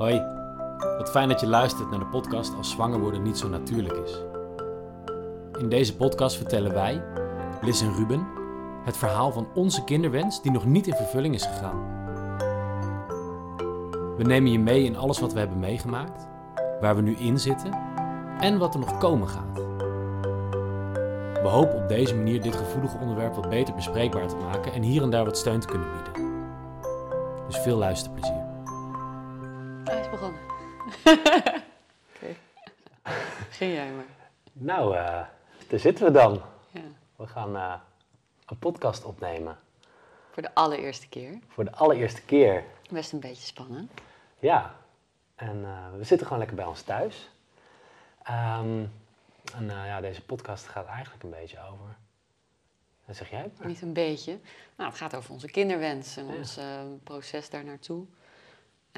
Hoi, wat fijn dat je luistert naar de podcast Als zwanger worden niet zo natuurlijk is. In deze podcast vertellen wij, Liz en Ruben, het verhaal van onze kinderwens die nog niet in vervulling is gegaan. We nemen je mee in alles wat we hebben meegemaakt, waar we nu in zitten en wat er nog komen gaat. We hopen op deze manier dit gevoelige onderwerp wat beter bespreekbaar te maken en hier en daar wat steun te kunnen bieden. Dus veel luisterplezier. Oké. Ging jij maar. Nou, eh, daar zitten we dan. Ja. We gaan eh, een podcast opnemen. Voor de allereerste keer. Voor de allereerste keer. Best een beetje spannend. Ja. En eh, we zitten gewoon lekker bij ons thuis. Ehm, en ja, deze podcast gaat eigenlijk een beetje over. Wat zeg jij? maar. Niet een beetje. Nou, het gaat over onze kinderwens en Ja. ons proces daar naartoe.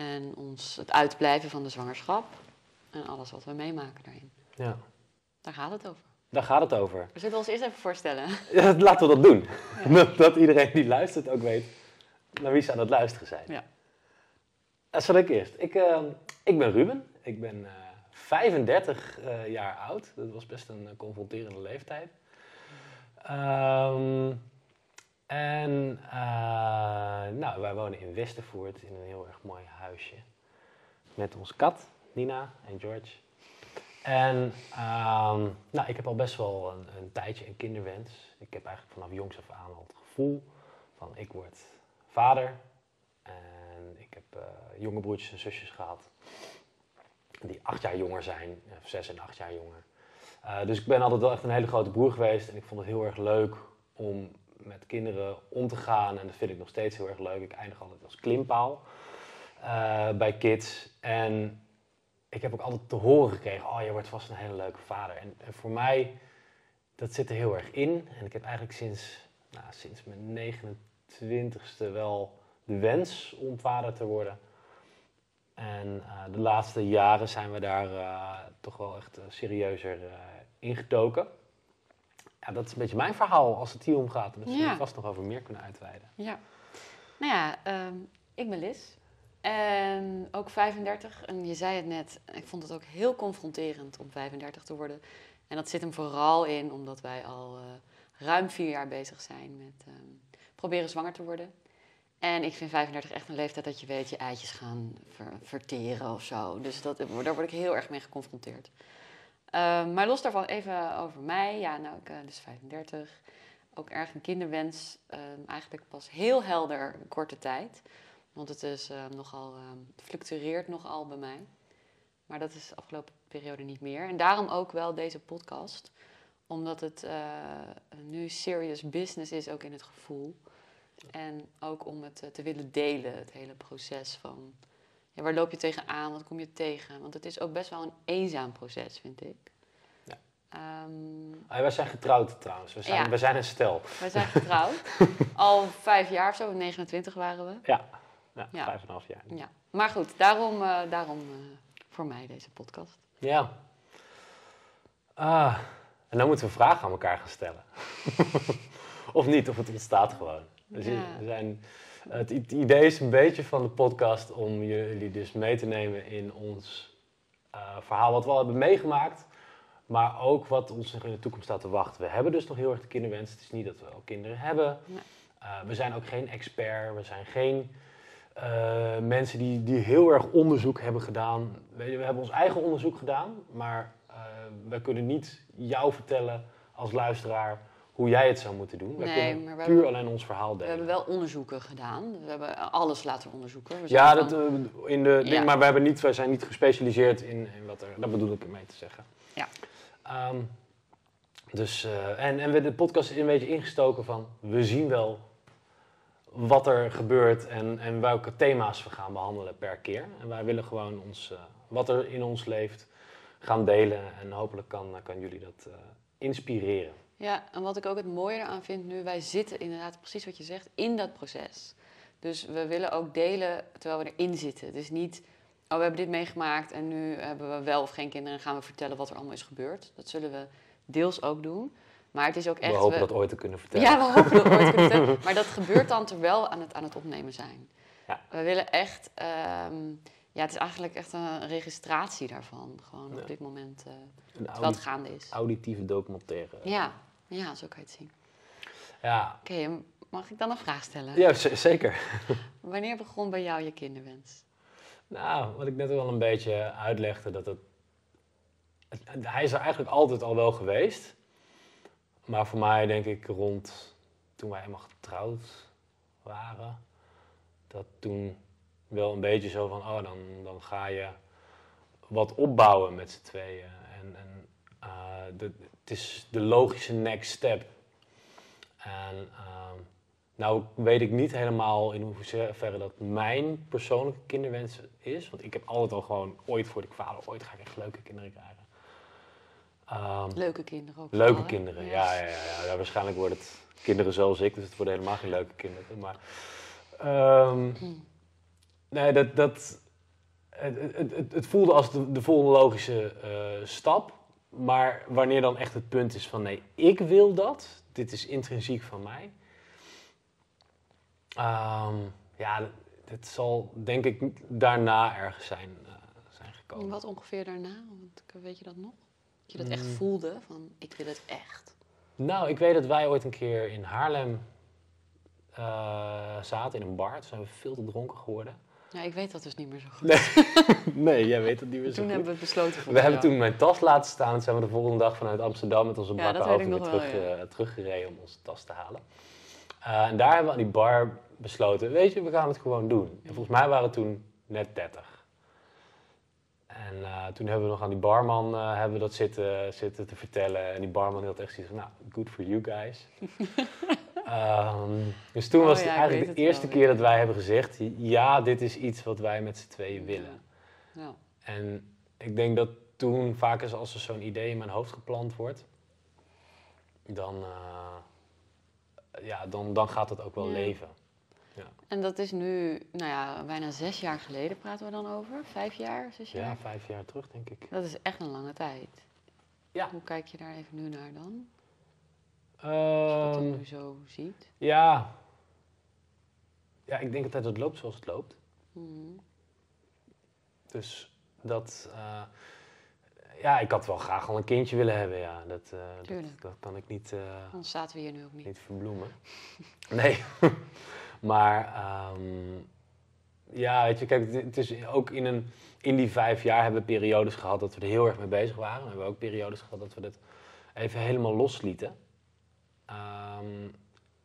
En ons, het uitblijven van de zwangerschap. En alles wat we meemaken daarin. Ja. Daar gaat het over. Daar gaat het over. We zullen ons eerst even voorstellen. Ja, laten we dat doen. Dat, dat iedereen die luistert ook weet naar wie ze aan het luisteren zijn. Ja. Dat zal ik eerst. Ik, eh, ik ben Ruben. Ik ben eh, 35 eh, jaar oud. Dat was best een eh, confronterende leeftijd. Ehm, en eh, nou, wij wonen in Westervoort in een heel erg mooi huisje. Met onze kat, Nina en George. En ehm, nou, ik heb al best wel een, een tijdje een kinderwens. Ik heb eigenlijk vanaf jongs af aan al het gevoel van ik word vader. En ik heb eh, jonge broertjes en zusjes gehad. Die acht jaar jonger zijn, of zes en acht jaar jonger. Eh, dus ik ben altijd wel echt een hele grote broer geweest. En ik vond het heel erg leuk om met kinderen om te gaan. En dat vind ik nog steeds heel erg leuk. Ik eindig altijd als klimpaal eh, bij kids. En ik heb ook altijd te horen gekregen, oh, je wordt vast een hele leuke vader. En, voor mij, dat zit er heel erg in. En ik heb eigenlijk sinds, nou, sinds mijn 29ste wel de wens om vader te worden. En eh, de laatste jaren zijn we daar eh, toch wel echt serieuzer ingedoken. Ja, dat is een beetje mijn verhaal als het hier om gaat. En daar zullen we vast nog over meer kunnen uitweiden. Ja. Nou ja, ehm, ik ben Liz. En ook 35. En je zei het net, ik vond het ook heel confronterend om 35 te worden. En dat zit hem vooral in omdat wij al eh, ruim vier jaar bezig zijn met ehm, proberen zwanger te worden. En ik vind 35 echt een leeftijd dat je weet je eitjes gaan ver- verteren of zo. Dus dat, daar word ik heel erg mee geconfronteerd. Ehm, maar los daarvan even over mij. Ja, nou, ik ben dus 35 ook erg een kinderwens. ehm, eigenlijk pas heel helder korte tijd. Want het is ehm, nogal, fluctueert nogal bij mij. Maar dat is de afgelopen periode niet meer. En daarom ook wel deze podcast. Omdat het eh, nu serious business is, ook in het gevoel. En ook om het eh, te willen delen, het hele proces van... Ja, waar loop je tegenaan, wat kom je tegen? Want het is ook best wel een eenzaam proces, vind ik. Ja. Ah, wij zijn getrouwd trouwens. We zijn, Ja. we zijn een stel. wij zijn getrouwd. Al vijf jaar of zo, 29 waren we. Ja, ja, Ja. vijf en een half jaar. Ja. Maar goed, daarom, eh, daarom eh, voor mij deze podcast. Ja. Ah, en dan moeten we vragen aan elkaar gaan stellen. of niet, of het ontstaat gewoon. Dus Ja. we zijn, het idee is een beetje van de podcast om jullie dus mee te nemen in ons eh, verhaal wat we al hebben meegemaakt. Maar ook wat ons nog in de toekomst staat te wachten. We hebben dus nog heel erg de kinderwens. Het is niet dat we al kinderen hebben. Eh, we zijn ook geen expert. We zijn geen eh, mensen die, die heel erg onderzoek hebben gedaan. Je, we hebben ons eigen onderzoek gedaan. Maar wij kunnen niet jou vertellen als luisteraar hoe jij het zou moeten doen. Wij Nee, kunnen maar we puur hebben- alleen ons verhaal We delen. hebben wel onderzoeken gedaan. We hebben alles laten onderzoeken. We Ja, dat, eh, in de, ding, Ja. maar wij, hebben niet, wij zijn niet gespecialiseerd in, in wat er... Dat bedoel ik ermee te zeggen. Ja. Ehm, dus, eh, en, en we de podcast is een beetje ingestoken van... We zien wel wat er gebeurt en, en welke thema's we gaan behandelen per keer. En wij willen gewoon ons, eh, wat er in ons leeft gaan delen. En hopelijk kan, kan jullie dat inspireren. Ja, en wat ik ook het mooie eraan vind nu, wij zitten inderdaad precies wat je zegt, in dat proces. Dus we willen ook delen terwijl we erin zitten. Dus niet, oh we hebben dit meegemaakt en nu hebben we wel of geen kinderen en gaan we vertellen wat er allemaal is gebeurd. Dat zullen we deels ook doen. Maar het is ook echt... we hopen we- dat ooit te kunnen vertellen. Ja, we hopen dat ooit kunnen vertellen. Maar dat gebeurt dan terwijl we aan het, aan het opnemen zijn. Ja. We willen echt ehm, ja, het is eigenlijk echt een registratie daarvan. Gewoon Ja. op dit moment, Een terwijl het audi- gaande is. auditieve documentaire. Ja, ja, zo kan je het zien. Ja, Oké, mag ik dan een vraag stellen? ja zeker. Wanneer begon bij jou je kinderwens? Nou, wat ik net al een beetje uitlegde, dat het, Hij is er eigenlijk altijd al wel geweest. Maar voor mij denk ik rond toen wij helemaal getrouwd waren, dat toen wel een beetje zo van, oh, dan, dan ga je wat opbouwen met z'n tweeën. En, en eh, de, is de logische next step. En ehm, nou weet ik niet helemaal in hoeverre dat mijn persoonlijke kinderwens is. Want ik heb altijd al gewoon ooit voor de vader, ooit ga ik echt leuke kinderen krijgen. Ehm, Leuke kinderen ook. leuke kinderen, ja, ja, ja, ja. Waarschijnlijk worden het kinderen zoals ik, dus het worden helemaal geen leuke kinderen. Maar ehm, nee, dat, dat, het, het, het, het voelde als de, de volgende logische eh, stap. Maar wanneer dan echt het punt is van nee, ik wil dat, dit is intrinsiek van mij. Ehm, ja, het zal denk ik daarna ergens zijn, eh, zijn En gekomen. wat ongeveer daarna? Want, weet je dat nog? Dat je dat echt Mm. voelde? Van, ik wil het echt. Nou, ik weet dat wij ooit een keer in Haarlem eh, zaten in een bar. Toen zijn we veel te dronken geworden. Ja, ik weet dat dus niet meer zo goed. Nee, nee jij weet het niet meer zo Toen goed. hebben we het besloten voor We hebben toen mijn tas laten staan. Toen zijn we de volgende dag vanuit Amsterdam met onze bakken dat weer wel, terug, ja. eh, teruggereden om onze tas te halen. Eh, en daar hebben we aan die bar besloten, weet je, we gaan het gewoon doen. En volgens mij waren we toen net 30. En eh, toen hebben we nog aan die barman hebben we dat zitten, zitten te vertellen. En die barman had echt zoiets van, nou, good for you guys. Ehm, dus toen Oh was ja, het eigenlijk de eerste wel, keer ja. dat wij hebben gezegd, ja, dit is iets wat wij met z'n tweeën willen. Ja. En ik denk dat toen vaak eens als er zo'n idee in mijn hoofd geplant wordt, dan, eh, ja, dan, dan gaat het ook wel Ja. leven. En dat is nu, nou ja, bijna zes jaar geleden praten we dan over. Vijf jaar, zes jaar? Ja, vijf jaar terug denk ik. Dat is echt een lange tijd. Ja. Hoe kijk je daar even nu naar dan? Als je Ehm, dat nu zo ziet. ja. ja, ik denk altijd dat het loopt zoals het loopt. Mhm. Dus dat, eh, ja, ik had wel graag al een kindje willen hebben, ja. Dat, eh, dat, Tuurlijk. dat kan ik niet... Anders zaten we hier nu ook niet. niet verbloemen. Nee. maar ehm, ja, weet je, kijk, het, is ook in, een, in die vijf jaar hebben we periodes gehad dat we er heel erg mee bezig waren. We hebben ook periodes gehad dat we het even helemaal loslieten. Ehm,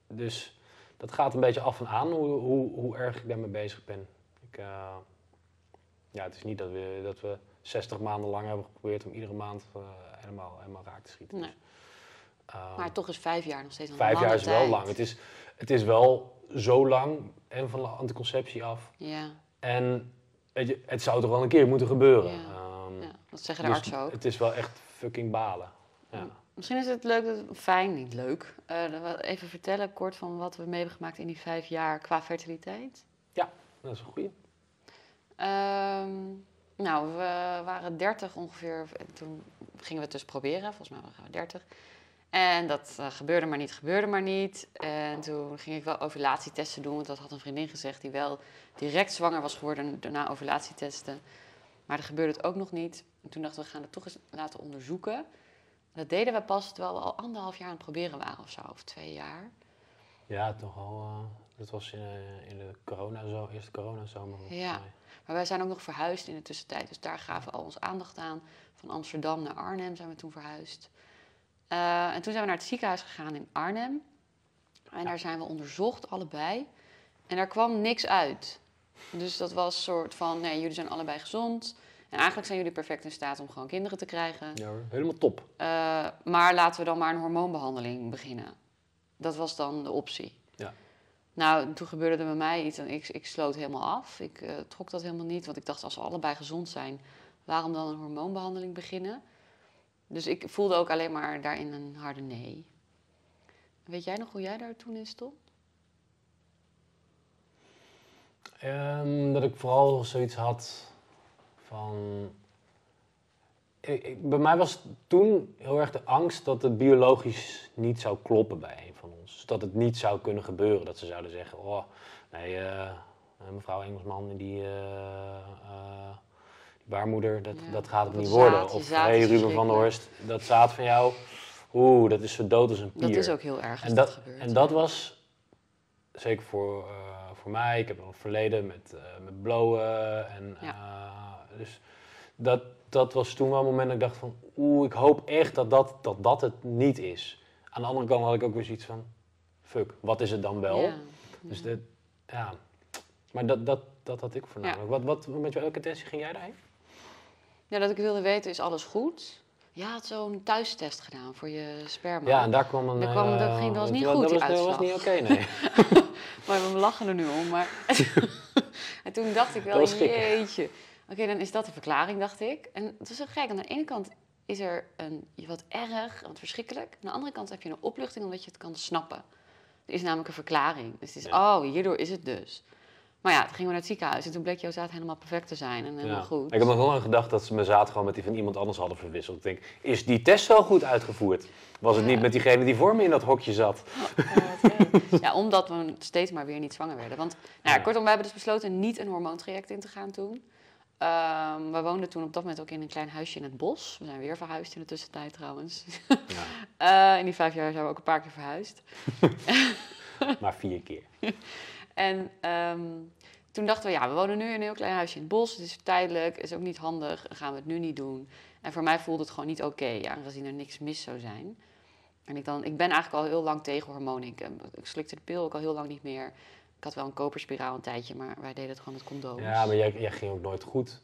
dus dat gaat een beetje af en aan hoe, hoe, hoe erg ik daarmee bezig ben. Ik, eh, ja, het is niet dat we, dat we 60 maanden lang hebben geprobeerd om iedere maand eh, helemaal, helemaal raak te schieten. Nee. Dus, ehm, Maar toch is vijf jaar nog steeds een Vijf jaar is wel lang. Het is, het is wel zo lang en van de anticonceptie af. Ja, En weet je, het zou toch wel een keer moeten gebeuren. Ja. Ehm, ja, dat zeggen de dus artsen ook. Het is wel echt fucking balen. Ja. Misschien is het leuk, dat- fijn, niet leuk, we even vertellen kort van wat we mee hebben gemaakt in die vijf jaar qua fertiliteit. Dat is een goeie. Ehm, nou, we waren 30 ongeveer. En toen gingen we het dus proberen. Volgens mij waren we 30. En dat eh, gebeurde maar niet, gebeurde maar niet. En toen ging ik wel ovulatietesten doen. Want dat had een vriendin gezegd die wel direct zwanger was geworden en daarna ovulatietesten. Maar dat gebeurde het ook nog niet. En toen dachten we, we gaan het toch eens laten onderzoeken. Dat deden we pas terwijl we al anderhalf jaar aan het proberen waren of zo. Of twee jaar. Ja, toch al. eh, dat was in, eh, in de corona zo, eerste coronazomer. Ja. mij. Maar wij zijn ook nog verhuisd in de tussentijd. Dus daar gaven we al ons aandacht aan. Van Amsterdam naar Arnhem zijn we toen verhuisd. Eh, en toen zijn we naar het ziekenhuis gegaan in Arnhem. En daar zijn we onderzocht, allebei. En daar kwam niks uit. Dus dat was een soort van, nee, jullie zijn allebei gezond. En eigenlijk zijn jullie perfect in staat om gewoon kinderen te krijgen. Ja hoor, helemaal top. Eh, maar laten we dan maar een hormoonbehandeling beginnen. Dat was dan de optie. Ja. Nou, toen gebeurde er bij mij iets en ik, ik sloot helemaal af. Ik eh, trok dat helemaal niet, want ik dacht als we allebei gezond zijn, waarom dan een hormoonbehandeling beginnen? Dus ik voelde ook alleen maar daarin een harde nee. Weet jij nog hoe jij daar toen in stond? Ehm, dat ik vooral zoiets had van. Ik, ik- bij mij was toen heel erg de angst dat het biologisch niet zou kloppen bij een van ons. Dus dat het niet zou kunnen gebeuren. Dat ze zouden zeggen: Oh, nee, eh, Eh, mevrouw Engelsman, die, die baarmoeder, dat, Ja, dat gaat het niet worden. Of hey, Ruben van der Horst, dat zaad van jou, oeh, dat is zo dood als een pier. Dat is ook heel erg en dat, dat, gebeurt. en dat was, zeker voor, voor mij, ik heb een verleden met, met blowen. En, Ja. Eh, dus dat, dat was toen wel een moment dat ik dacht van, oeh, ik hoop echt dat dat, dat dat het niet is. Aan de andere kant had ik ook weer zoiets van, fuck, wat is het dan wel? Ja. Dus de, ja, maar dat, dat, dat had ik voornamelijk. Wat, wat, met welke intentie ging jij daarheen? Ja, dat ik wilde weten, is alles goed? Je had zo'n thuistest gedaan voor je sperma. Ja, en daar kwam een... Daar kwam- dat eh, ging- dat was niet dat- goed, Dat was, dat was niet oké, nee. Maar we lachen er nu om. Maar en toen dacht ik wel, jeetje. Oké, dan is dat de verklaring, dacht ik. En het is zo gek. Aan de ene kant is er een, wat erg, wat verschrikkelijk. Aan de andere kant heb je een opluchting omdat je het kan snappen. Er is namelijk een verklaring. Dus het is, oh, hierdoor is het dus. Maar ja, toen gingen we naar het ziekenhuis en toen bleek jouw zaad helemaal perfect te zijn en helemaal Ja. goed. Ik heb nog heel lang gedacht dat ze mijn zaad gewoon met die van iemand anders hadden verwisseld. Ik denk, is die test wel goed uitgevoerd? Was het Ja. niet met diegene die voor me in dat hokje zat? Oh, erg. ja, omdat we steeds maar weer niet zwanger werden. Want nou ja, Ja. kortom, we hebben dus besloten niet een hormoontraject in te gaan toen. Ehm, we woonden toen op dat moment ook in een klein huisje in het bos. We zijn weer verhuisd in de tussentijd trouwens. Ja, Eh, in die vijf jaar zijn we ook een paar keer verhuisd. maar vier keer. En ehm, toen dachten we, ja, we wonen nu in een heel klein huisje in het bos. Het is tijdelijk, is ook niet handig. Dan gaan we het nu niet doen. En voor mij voelde het gewoon niet oké, aangezien er niks mis zou zijn. En ik, dan, ik ben eigenlijk al heel lang tegen hormonen. Ik, eh, ik slikte de pil ook al heel lang niet meer. Ik had wel een koperspiraal een tijdje, maar wij deden het gewoon met condooms. Ja, maar jij, jij ging ook nooit goed.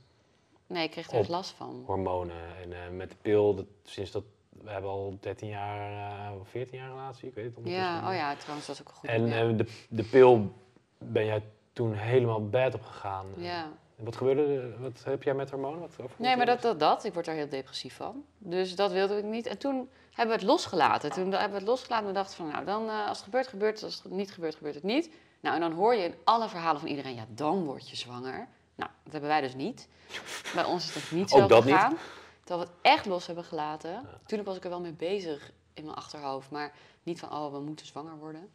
Nee, ik kreeg er echt last van. Hormonen. En eh, met de pil, dat, sinds dat... We hebben al 13 jaar, eh, of 14 jaar relatie, ik weet het ondertussen Ja, oh ja, trouwens, dat is ook goed. En ja. de, de pil ben jij toen helemaal bad op gegaan. ja. Wat gebeurde er? Wat heb jij met hormonen? Wat, Nee, maar dat, dat, dat. Ik word daar heel depressief van. Dus dat wilde ik niet. En toen hebben we het losgelaten. Toen hebben we het losgelaten en we dachten van, nou, dan, eh, als het gebeurt, gebeurt het. Als het niet gebeurt, gebeurt het niet. Nou, en dan hoor je in alle verhalen van iedereen, ja, dan word je zwanger. Nou, dat hebben wij dus niet. Bij ons is het niet zo dat niet? gegaan. Terwijl we het echt los hebben gelaten. Natuurlijk was ik er wel mee bezig in mijn achterhoofd. Maar niet van, oh, we moeten zwanger worden.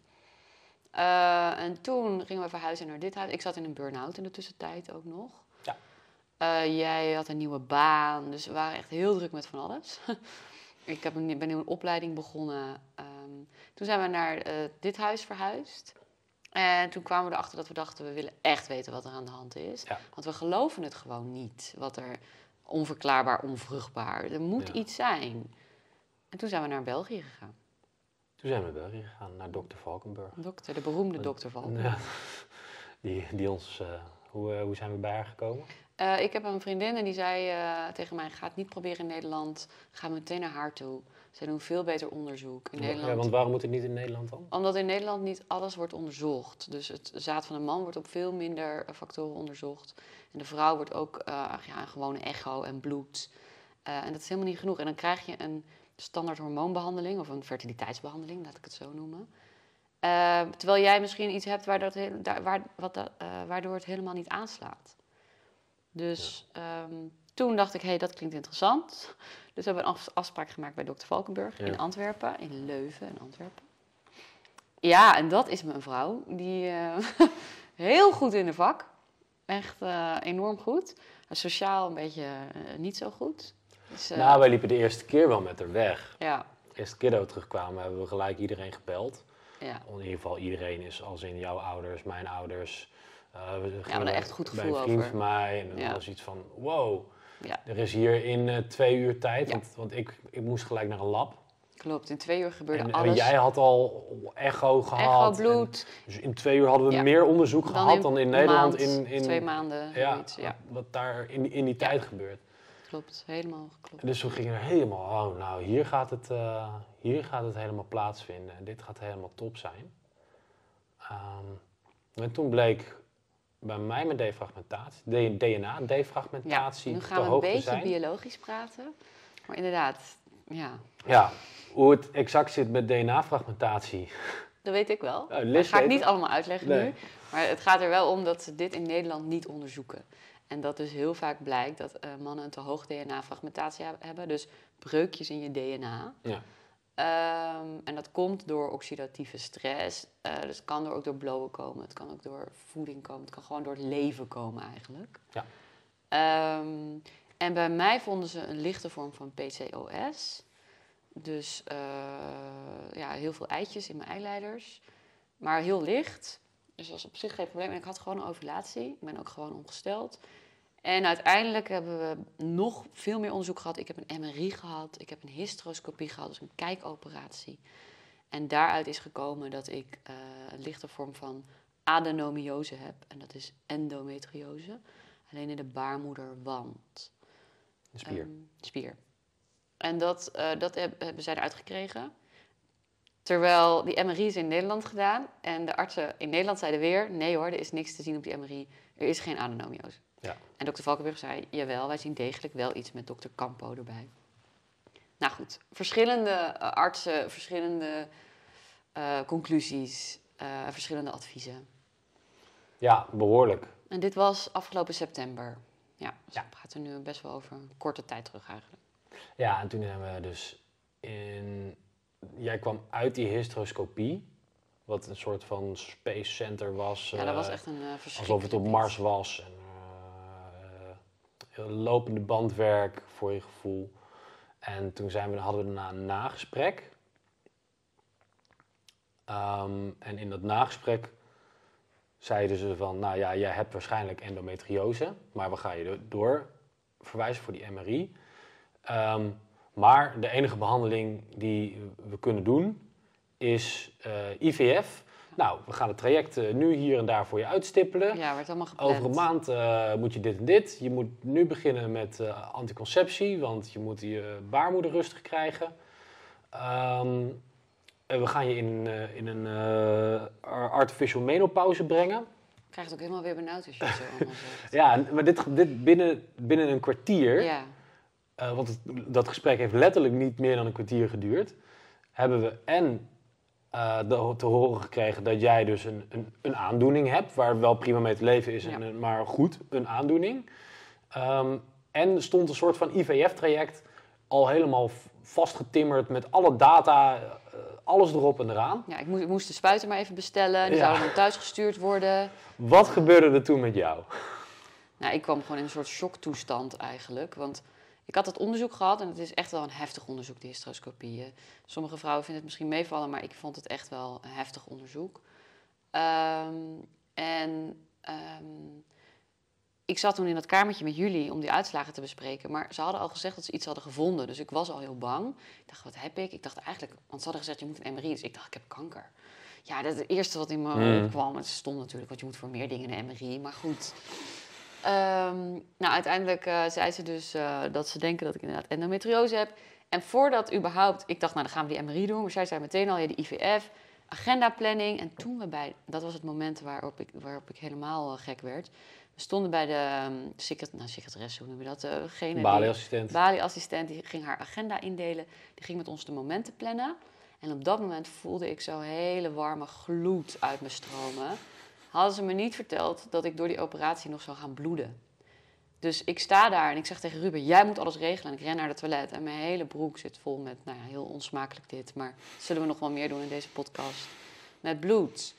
Eh, en toen gingen we verhuizen naar dit huis. Ik zat in een burn-out in de tussentijd ook nog. Ja. Eh, jij had een nieuwe baan, dus we waren echt heel druk met van alles. ik heb een, ben nu een opleiding begonnen. Ehm, toen zijn we naar eh, dit huis verhuisd. En toen kwamen we erachter dat we dachten, we willen echt weten wat er aan de hand is. Ja. Want we geloven het gewoon niet, wat er onverklaarbaar, onvruchtbaar. Er moet Ja. iets zijn. En toen zijn we naar België gegaan. Toen zijn we naar België gegaan, naar dokter Valkenburg. Dokter, de beroemde dokter. Ja, die, die ons... eh, hoe, eh, hoe zijn we bij haar gekomen? Eh, ik heb een vriendin en die zei tegen mij: ga het niet proberen in Nederland. Ga meteen naar haar toe. Zij doen veel beter onderzoek in Nederland. Ja, want waarom moet het niet in Nederland dan? Omdat in Nederland niet alles wordt onderzocht. Dus het zaad van een man wordt op veel minder eh, factoren onderzocht. En de vrouw wordt ook eh, ja, een gewone echo en bloed. Eh, en dat is helemaal niet genoeg. En dan krijg je een standaard hormoonbehandeling of een fertiliteitsbehandeling, laat ik het zo noemen. Terwijl jij misschien iets hebt waar dat, daar- waar, wat dat, eh, waardoor het helemaal niet aanslaat. Dus ehm, toen dacht ik, hé, hey, dat klinkt interessant. Dus we hebben een af- afspraak gemaakt bij dokter Valkenburg Ja. in Antwerpen, in Leuven in Antwerpen. Ja, en dat is mijn vrouw. Die eh, heel goed in de vak. Echt eh, enorm goed. Sociaal een beetje eh, niet zo goed. Dus, Nou, wij liepen de eerste keer wel met haar weg. ja, De eerste keer dat we terugkwamen hebben we gelijk iedereen gebeld. ja. In ieder geval iedereen is als in jouw ouders, mijn ouders. We bij- echt goed bij gevoel een vriend over. van mij. En dan Ja. was iets van, wow, ja, er is hier in eh, twee uur tijd. Ja. Want, want ik, ik moest gelijk naar een lab. klopt. In twee uur gebeurde En, en alles. jij had al echo gehad. Echo, en- bloed. dus in twee uur hadden we Ja. meer onderzoek gehad dan in Nederland maand, in, in twee maanden. ja, ja, wat daar in, in die tijd gebeurt. klopt. Helemaal klopt. Dus we gingen er helemaal, oh, nou hier gaat, het, eh, hier gaat het helemaal plaatsvinden. En dit gaat helemaal top zijn. Ehm, en toen bleek bij mij met defragmentatie, D- Ja, DNA-defragmentatie nu te gaan we een te beetje zijn. biologisch praten. Maar inderdaad, ja, Ja, hoe het exact zit met DNA-fragmentatie. dat weet ik wel. Liz dat ga ik niet allemaal uitleggen Nee. nu. Maar het gaat er wel om dat ze dit in Nederland niet onderzoeken. En dat dus heel vaak blijkt dat eh, mannen een te hoog DNA-fragmentatie heb- hebben. Dus breukjes in je DNA. Ja. Ehm, en dat komt door oxidatieve stress. Eh, dus het kan er ook door blowen komen. Het kan ook door voeding komen. Het kan gewoon door het leven komen eigenlijk. Ja. Ehm, en bij mij vonden ze een lichte vorm van PCOS. Dus eh, ja, heel veel eitjes in mijn eileiders. Maar heel licht. Dus dat was op zich geen probleem. En ik had gewoon een ovulatie. Ik ben ook gewoon ongesteld. En uiteindelijk hebben we nog veel meer onderzoek gehad. Ik heb een MRI gehad, ik heb een hysteroscopie gehad, dus een kijkoperatie. En daaruit is gekomen dat ik eh, een lichte vorm van adenomiose heb. En dat is endometriose. Alleen in de baarmoederwand. Een spier. Ehm, spier. En dat, eh, dat heb- hebben zij eruit gekregen. Terwijl die MRI is in Nederland gedaan. En de artsen in Nederland zeiden weer... nee hoor, er is niks te zien op die MRI. Er is geen adenomiose. Ja. En dokter Valkenburg zei... jawel, wij zien degelijk wel iets met dokter Campo erbij. Nou goed, verschillende eh, artsen, verschillende eh, conclusies... eh, verschillende adviezen. ja, behoorlijk. En dit was afgelopen september. Ja, dus Ja. het gaat er nu best wel over een korte tijd terug eigenlijk. Ja, en toen hebben we dus in... Jij kwam uit die hysteroscopie, wat een soort van space center was. Ja, dat was echt een uh, Alsof het op. Mars was. En, lopende bandwerk voor je gevoel. En toen zijn we, hadden we daarna een nagesprek. Ehm, en in dat nagesprek zeiden ze van, nou ja, jij hebt waarschijnlijk endometriose, maar we gaan je door verwijzen voor die MRI. Ehm, maar de enige behandeling die we kunnen doen is eh, IVF. Nou, we gaan het traject eh, nu hier en daar voor je uitstippelen. Ja, werd allemaal gepland. Over een maand eh, moet je dit en dit. Je moet nu beginnen met eh, anticonceptie, want je moet je baarmoeder rustig krijgen. En we gaan je in, in een artificial menopauze brengen. Ik krijg het ook helemaal weer benauwd als je het zo allemaal zegt. Ja, maar dit, dit binnen, binnen een kwartier, Ja, want het- dat gesprek heeft letterlijk niet meer dan een kwartier geduurd, hebben we en eh, te horen gekregen dat jij dus een, een, een aandoening hebt, waar wel prima mee te leven is, en, Ja. maar goed, een aandoening. Ehm, en stond een soort van IVF-traject al helemaal vastgetimmerd met alle data, eh, alles erop en eraan. ja ik, moest, ik moest de spuiten maar even bestellen. Die Ja. zouden dan thuis gestuurd worden. Wat gebeurde er toen met jou? Nou, ik kwam gewoon in een soort shocktoestand eigenlijk. Want ik had dat onderzoek gehad en het is echt wel een heftig onderzoek, die hysteroscopie. Eh, Sommige vrouwen vinden het misschien meevallen, maar ik vond het echt wel een heftig onderzoek. Ehm, en ehm, ik zat toen in dat kamertje met jullie om die uitslagen te bespreken. Maar ze hadden al gezegd dat ze iets hadden gevonden. Dus ik was al heel bang. Ik dacht, wat heb ik? Ik dacht eigenlijk, want ze hadden gezegd, je moet een MRI. Dus ik dacht, ik heb kanker. Ja, dat is het eerste wat in me Hmm. opkwam. Het stond natuurlijk, want je moet voor meer dingen een MRI. Maar goed. Ehm, nou, uiteindelijk eh, zei ze dus eh, dat ze denken dat ik inderdaad endometriose heb. En voordat überhaupt, ik dacht, nou dan gaan we die MRI doen. Maar zij zei meteen al, ja, de IVF, agendaplanning. En toen we bij, dat was het moment waarop ik, waarop ik helemaal eh, gek werd. We stonden bij de secret, nou, secretaresse, hoe noem je dat? Die- Balieassistent. Bali-assistent die ging haar agenda indelen. Die ging met ons de momenten plannen. En op dat moment voelde ik zo'n hele warme gloed uit me stromen. Hadden ze me niet verteld dat ik door die operatie nog zou gaan bloeden. Dus ik sta daar en ik zeg tegen Ruben, jij moet alles regelen. En ik ren naar het toilet en mijn hele broek zit vol met, nou ja, heel onsmakelijk dit. Maar zullen we nog wel meer doen in deze podcast. Met bloed.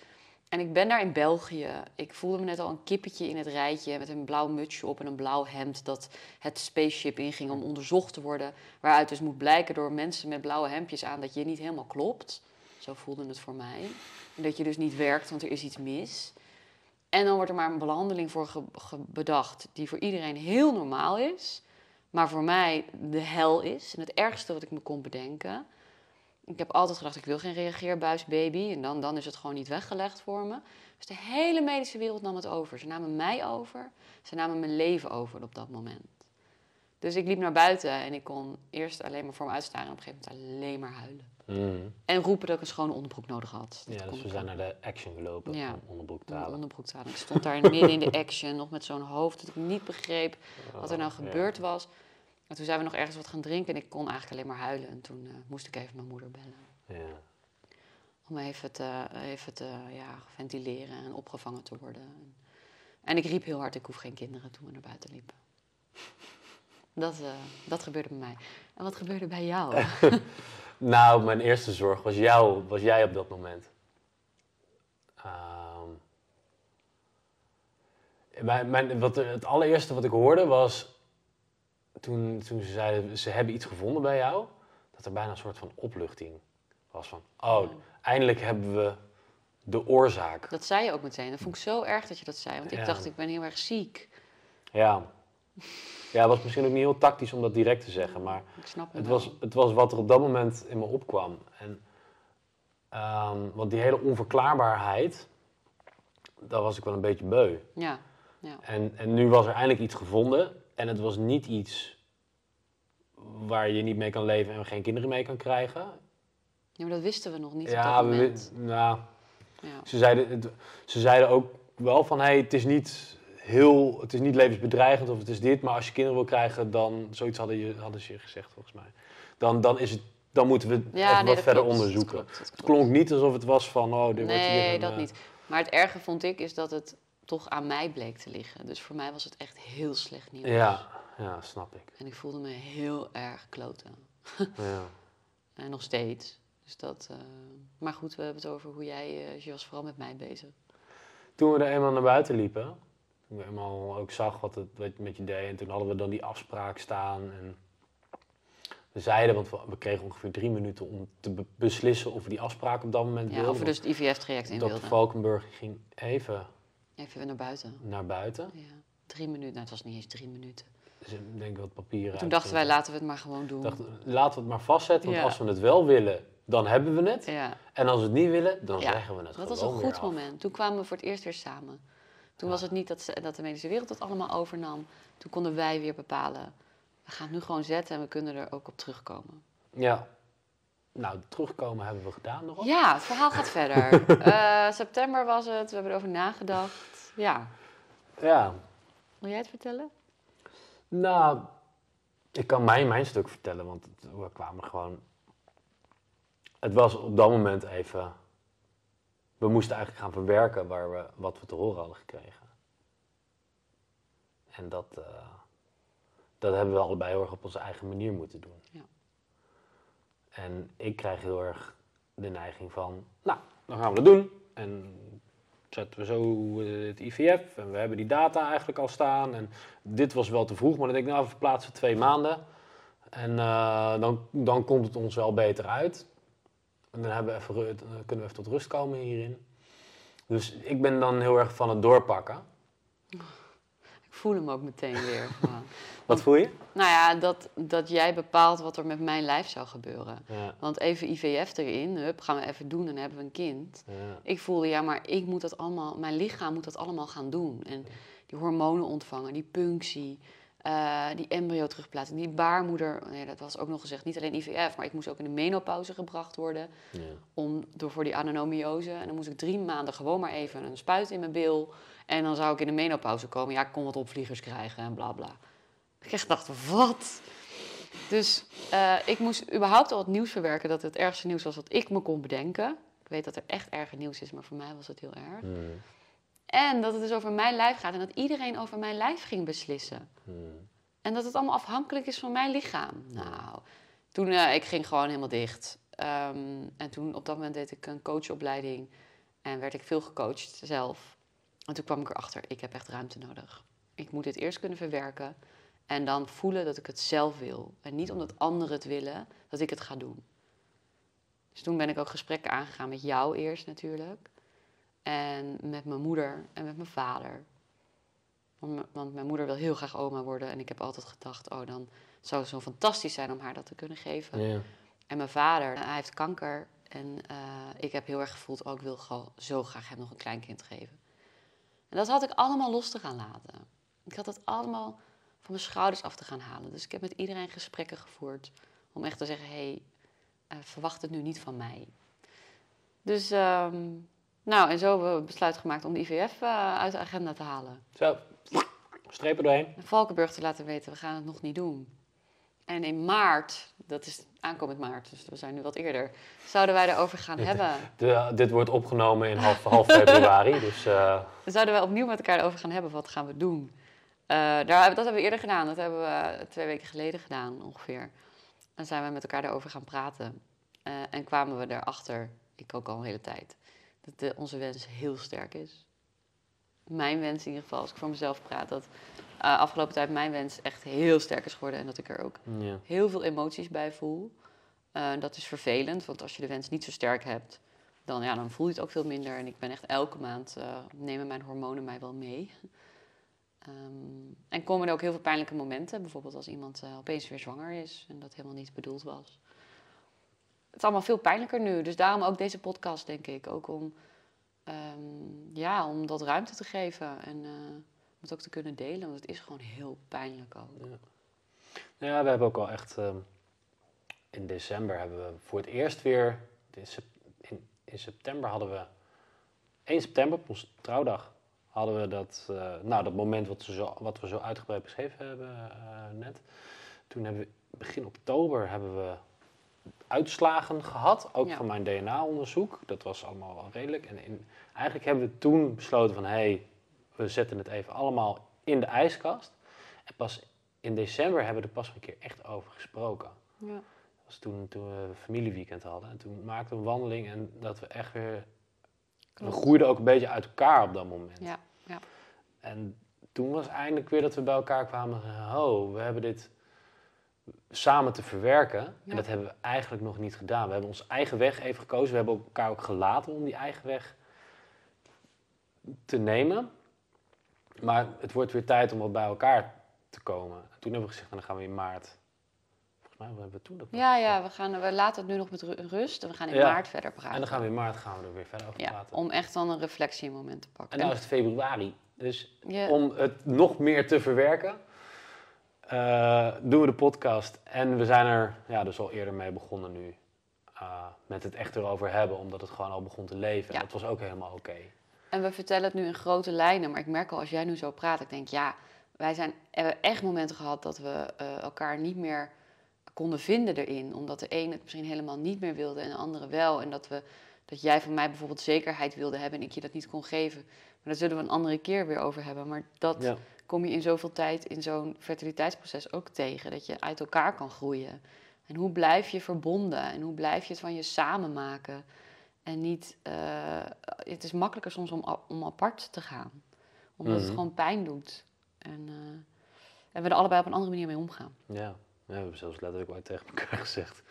En ik ben daar in België. Ik voelde me net al een kippetje in het rijtje met een blauw mutsje op en een blauw hemd dat het spaceship inging om onderzocht te worden. Waaruit dus moet blijken door mensen met blauwe hemdjes aan dat je niet helemaal klopt. Zo voelde het voor mij. En dat je dus niet werkt, want er is iets mis. En dan wordt er maar een behandeling voor bedacht die voor iedereen heel normaal is. Maar voor mij de hel is. En het ergste wat ik me kon bedenken. Ik heb altijd gedacht, ik wil geen reageerbuisbaby. En dan, dan is het gewoon niet weggelegd voor me. Dus de hele medische wereld nam het over. Ze namen mij over. Ze namen mijn leven over op dat moment. Dus ik liep naar buiten en ik kon eerst alleen maar voor me uitstaan. En op een gegeven moment alleen maar huilen. Mm. En roepen dat ik een schone onderbroek nodig had. Dat Ja, dus we zijn naar de action gelopen Ja. om onderbroek te halen. onderbroek te halen. Ik stond daar midden in de action, nog met zo'n hoofd dat ik niet begreep wat er nou Oh, ja. gebeurd was. En toen zijn we nog ergens wat gaan drinken en ik kon eigenlijk alleen maar huilen. En toen eh, moest ik even mijn moeder bellen. Ja. Om even te, even te ja, ventileren en opgevangen te worden. En ik riep heel hard, ik hoef geen kinderen toen we naar buiten liepen. Dat, eh, dat gebeurde bij mij. En wat gebeurde bij jou? Nou, mijn eerste zorg was, jou, was jij op dat moment. Ehm, mijn, mijn, wat, het allereerste wat ik hoorde was... Toen, toen ze zeiden, ze hebben iets gevonden bij jou... dat er bijna een soort van opluchting was van... Oh, eindelijk hebben we de oorzaak. Dat zei je ook meteen. Dat vond ik zo erg dat je dat zei. Want ik Ja. dacht, ik ben heel erg ziek. Ja. Ja, het was misschien ook niet heel tactisch om dat direct te zeggen, maar het was, het was wat er op dat moment in me opkwam. En, ehm, want die hele onverklaarbaarheid, daar was ik wel een beetje beu. Ja, ja. En, en nu was er eindelijk iets gevonden en het was niet iets waar je niet mee kan leven en geen kinderen mee kan krijgen. ja, maar dat wisten we nog niet ja, op dat we, moment. nou, Ja. Ze zeiden, ze zeiden ook wel van, hey, het is niet heel, het is niet levensbedreigend of het is dit, maar als je kinderen wil krijgen, dan, zoiets hadden, je, hadden ze je gezegd volgens mij, dan, dan, is het, dan moeten we het Ja, even nee, wat verder klopt, dat onderzoeken. klopt, dat Het klonk niet alsof het was van, oh, dit wordt hier Nee, dat eh, niet. Maar het erge vond ik is dat het toch aan mij bleek te liggen. Dus voor mij was het echt heel slecht nieuws. Ja, ja, snap ik. En ik voelde me heel erg kloten. Ja. En nog steeds. Dus dat, eh, Maar goed, we hebben het over hoe jij... eh, je was vooral met mij bezig. Toen we er eenmaal naar buiten liepen, toen we eenmaal ook zag wat het, wat het met je deed, en toen hadden we dan die afspraak staan. En we zeiden, want we, kregen ongeveer drie minuten om te be- beslissen of we die afspraak op dat moment Ja, wilden. of we dus het IVF-traject in Dr. wilden. Valkenburg ging even Even naar buiten. naar buiten. Ja, drie minuten. Nou, het was niet eens drie minuten. Dus ik denk wat papieren Toen dachten wij, laten we het maar gewoon doen. laten we het maar vastzetten, want Ja. als we het wel willen, dan hebben we het. Ja, En als we het niet willen, dan Ja, zeggen we het dat was gewoon een weer goed af. moment. Toen kwamen we voor het eerst weer samen. Toen was het niet dat, ze, dat de medische wereld het allemaal overnam. Toen konden wij weer bepalen. We gaan het nu gewoon zetten en we kunnen er ook op terugkomen. Ja. Nou, terugkomen hebben we gedaan nog. Ja, het verhaal gaat verder. Eh, september was het, we hebben erover nagedacht. Ja, Ja. wil jij het vertellen? Nou, ik kan mijn, mijn stuk vertellen, want we kwamen gewoon... Het was op dat moment even... We moesten eigenlijk gaan verwerken waar we, wat we te horen hadden gekregen. En dat, eh, dat hebben we allebei heel erg op onze eigen manier moeten doen. Ja. En ik krijg heel erg de neiging van, nou, dan gaan we dat doen. En zetten we zo eh, het IVF en we hebben die data eigenlijk al staan. En dit was wel te vroeg, maar dan denk ik, nou, we verplaatsen twee maanden. En eh, dan, dan komt het ons wel beter uit. En dan, hebben we even, dan kunnen we even tot rust komen hierin. Dus ik ben dan heel erg van het doorpakken. Ik voel hem ook meteen weer. gewoon. Wat voel je? nou ja, dat, dat jij bepaalt wat er met mijn lijf zou gebeuren. Ja, Want even IVF erin, hup, gaan we even doen en dan hebben we een kind. ja, Ik voelde, ja, maar ik moet dat allemaal, mijn lichaam moet dat allemaal gaan doen. En die hormonen ontvangen, die punctie, eh, die embryo terugplaatsen, die baarmoeder. Nee, dat was ook nog gezegd, niet alleen IVF, maar ik moest ook in de menopauze gebracht worden. ja. Om, door voor die adenomiose. En dan moest ik drie maanden gewoon maar even een spuit in mijn bil. En dan zou ik in de menopauze komen. Ja, ik kon wat opvliegers krijgen en bla bla. Ik echt dacht, wat? Dus eh, ik moest überhaupt al het nieuws verwerken dat het ergste nieuws was wat ik me kon bedenken. Ik weet dat er echt erger nieuws is, maar voor mij was het heel erg. En dat het dus over mijn lijf gaat en dat iedereen over mijn lijf ging beslissen. hmm. En dat het allemaal afhankelijk is van mijn lichaam. Nou, toen eh, ik ging gewoon helemaal dicht. Ehm, en toen op dat moment deed ik een coachopleiding en werd ik veel gecoacht zelf. En toen kwam ik erachter, ik heb echt ruimte nodig. Ik moet dit eerst kunnen verwerken en dan voelen dat ik het zelf wil. En niet omdat anderen het willen, dat ik het ga doen. Dus toen ben ik ook gesprekken aangegaan met jou eerst natuurlijk. En met mijn moeder en met mijn vader. Want Want mijn moeder wil heel graag oma worden. En ik heb altijd gedacht, oh, dan zou het zo fantastisch zijn om haar dat te kunnen geven. Ja. En mijn vader, hij heeft kanker. En eh, ik heb heel erg gevoeld, oh, ik wil gewoon zo graag hem nog een kleinkind geven. En dat had ik allemaal los te gaan laten. Ik had het allemaal van mijn schouders af te gaan halen. Dus ik heb met iedereen gesprekken gevoerd. Om echt te zeggen, hé, hey, eh, verwacht het nu niet van mij. Dus, ehm, nou, en zo hebben we besluit gemaakt om de IVF eh, uit de agenda te halen. Zo, strepen doorheen. En Valkenburg te laten weten, we gaan het nog niet doen. En in maart, dat is aankomend maart, dus we zijn nu wat eerder, zouden wij erover gaan hebben. De, dit wordt opgenomen in half, half februari, dus eh, zouden wij opnieuw met elkaar erover gaan hebben, wat gaan we doen? Eh, daar, dat hebben we eerder gedaan, dat hebben we twee weken geleden gedaan ongeveer. En zijn we met elkaar daarover gaan praten. En kwamen we erachter, ik ook al een hele tijd, dat de, onze wens heel sterk is. Mijn wens in ieder geval, als ik voor mezelf praat, dat uh, afgelopen tijd mijn wens echt heel sterk is geworden. En dat ik er ook Ja. heel veel emoties bij voel. Eh, dat is vervelend, want als je de wens niet zo sterk hebt, dan, ja, dan voel je het ook veel minder. En ik ben echt elke maand, eh, nemen mijn hormonen mij wel mee. Ehm, en komen er ook heel veel pijnlijke momenten. Bijvoorbeeld als iemand opeens weer zwanger is en dat helemaal niet bedoeld was. Het is allemaal veel pijnlijker nu. Dus daarom ook deze podcast, denk ik. Ook om, ehm, ja, om dat ruimte te geven en eh, om het ook te kunnen delen. Want het is gewoon heel pijnlijk ook. Ja, we hebben ook al echt. ehm, in december hebben we voor het eerst weer. In, in, september hadden we. 1 september, op trouwdag, hadden we dat, eh, nou, dat moment wat, we zo, wat we zo uitgebreid beschreven hebben eh, net. Toen hebben we begin oktober hebben we uitslagen gehad, ook Ja. van mijn DNA-onderzoek. Dat was allemaal wel redelijk. En in, eigenlijk hebben we toen besloten van, hé, hey, we zetten het even allemaal in de ijskast. En pas in december hebben we er pas een keer echt over gesproken. Ja. Dat was toen, toen we een familieweekend hadden. En toen maakten we een wandeling en dat we echt weer... Klopt. We groeiden ook een beetje uit elkaar op dat moment. Ja, ja. En toen was eindelijk weer dat we bij elkaar kwamen. Oh, we hebben dit samen te verwerken. Ja. En dat hebben we eigenlijk nog niet gedaan. We hebben onze eigen weg even gekozen. We hebben elkaar ook gelaten om die eigen weg te nemen. Maar het wordt weer tijd om wat bij elkaar te komen. En toen hebben we gezegd, nou, dan gaan we in maart. Volgens mij hebben we toen dat Ja, ja, we, gaan, we laten het nu nog met ru- rust en we gaan in Ja. maart verder praten. En dan gaan we in maart gaan we er weer verder over ja, praten. om echt dan een reflectiemoment te pakken. En nou is het februari. Dus om het nog meer te verwerken, eh, doen we de podcast. En we zijn er ja, dus al eerder mee begonnen nu. eh, met het echt erover hebben, omdat het gewoon al begon te leven. Ja. En dat was ook helemaal oké. en we vertellen het nu in grote lijnen, maar ik merk al als jij nu zo praat, ik denk ja, wij zijn, hebben echt momenten gehad dat we eh, elkaar niet meer konden vinden erin. Omdat de een het misschien helemaal niet meer wilde en de andere wel. En dat, we, dat jij van mij bijvoorbeeld zekerheid wilde hebben en ik je dat niet kon geven. Maar daar zullen we een andere keer weer over hebben. Maar dat Ja. Kom je in zoveel tijd in zo'n fertiliteitsproces ook tegen. Dat je uit elkaar kan groeien. En hoe blijf je verbonden? En hoe blijf je het van je samen maken? En niet, eh, het is makkelijker soms om, om apart te gaan. Omdat het Mhm. gewoon pijn doet. En, eh, en we er allebei op een andere manier mee omgaan. Ja. ja, we hebben zelfs letterlijk ooit tegen elkaar gezegd.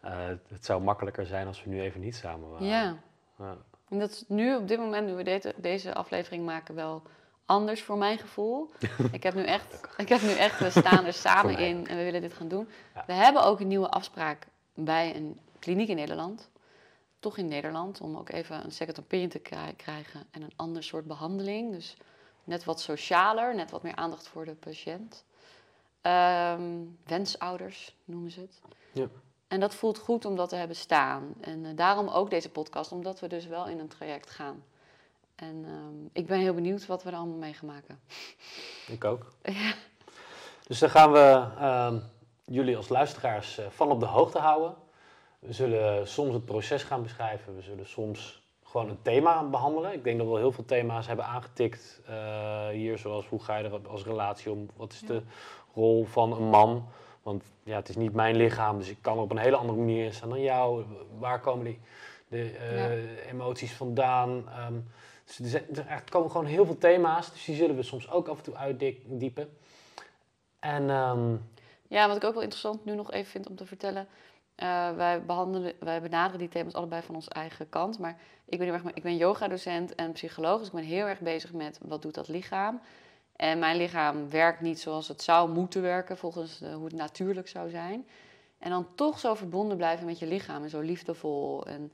eh, het zou makkelijker zijn als we nu even niet samen waren. Ja. Ja. En dat is nu, op dit moment, nu we deze aflevering maken, wel anders voor mijn gevoel. ik heb nu echt, ik heb nu echt, we staan er samen in en we willen dit gaan doen. Ja. We hebben ook een nieuwe afspraak bij een kliniek in Nederland. Toch in Nederland, om ook even een second opinion te kri- krijgen en een ander soort behandeling. Dus net wat socialer, net wat meer aandacht voor de patiënt. Ehm, wensouders noemen ze het. Ja. En dat voelt goed om dat te hebben staan. En eh, daarom ook deze podcast, omdat we dus wel in een traject gaan. En ehm, ik ben heel benieuwd wat we er allemaal mee gaan maken. Ik ook. Ja. Dus dan gaan we ehm, jullie als luisteraars eh, van op de hoogte houden. We zullen soms het proces gaan beschrijven. We zullen soms gewoon een thema behandelen. Ik denk dat we heel veel thema's hebben aangetikt eh, hier. Zoals hoe ga je er als relatie om? Wat is Ja. de rol van een man? Want ja, het is niet mijn lichaam, dus ik kan er op een hele andere manier in staan dan jou. Waar komen die de, eh, emoties vandaan? Ehm, dus er, er komen gewoon heel veel thema's. Dus die zullen we soms ook af en toe uitdiepen. En ehm, Ja, wat ik ook wel interessant nu nog even vind om te vertellen. eh, wij, behandelen, wij benaderen die thema's allebei van onze eigen kant. Maar ik ben, heel erg, ik ben yogadocent en psycholoog. Dus ik ben heel erg bezig met wat doet dat lichaam. En mijn lichaam werkt niet zoals het zou moeten werken, volgens eh, hoe het natuurlijk zou zijn. En dan toch zo verbonden blijven met je lichaam en zo liefdevol en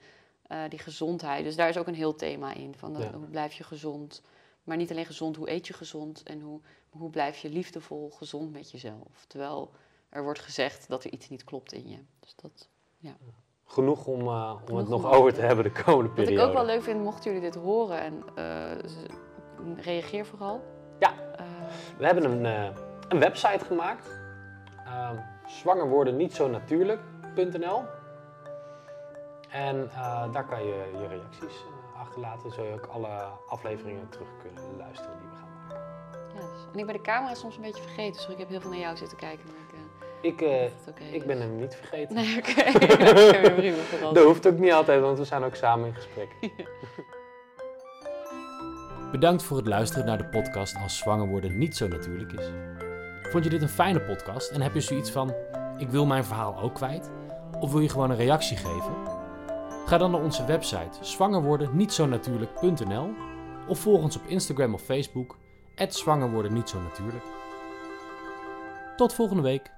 eh, die gezondheid. Dus daar is ook een heel thema in. Van Ja. Hoe blijf je gezond? Maar niet alleen gezond, hoe eet je gezond? En hoe, hoe blijf je liefdevol gezond met jezelf? Terwijl er wordt gezegd dat er iets niet klopt in je. Dus dat, genoeg om, eh, om Genoeg het nog om over te hebben de komende wat periode. ik ook wel leuk vind, mochten jullie dit horen en eh, reageer vooral. Ja. Eh, We hebben een, eh, een website gemaakt. Ehm En eh, daar kan je je reacties eh, achterlaten. Zul je ook alle afleveringen terug kunnen luisteren die we gaan maken. yes. En ik ben de camera soms een beetje vergeten, dus ik heb heel veel naar jou zitten kijken. Maar ik, eh, Ik, eh, ik ben hem niet vergeten. Nee, oké. Vooral. Dat hoeft ook niet altijd, want we zijn ook samen in gesprek. Bedankt voor het luisteren naar de podcast Als zwanger worden niet zo natuurlijk is. Vond je dit een fijne podcast en heb je zoiets van: ik wil mijn verhaal ook kwijt? Of wil je gewoon een reactie geven? Ga dan naar onze website zwangerwordennietzonatuurlijk.nl of volg ons op Instagram of Facebook zwangerwordennietzonatuurlijk. Tot volgende week.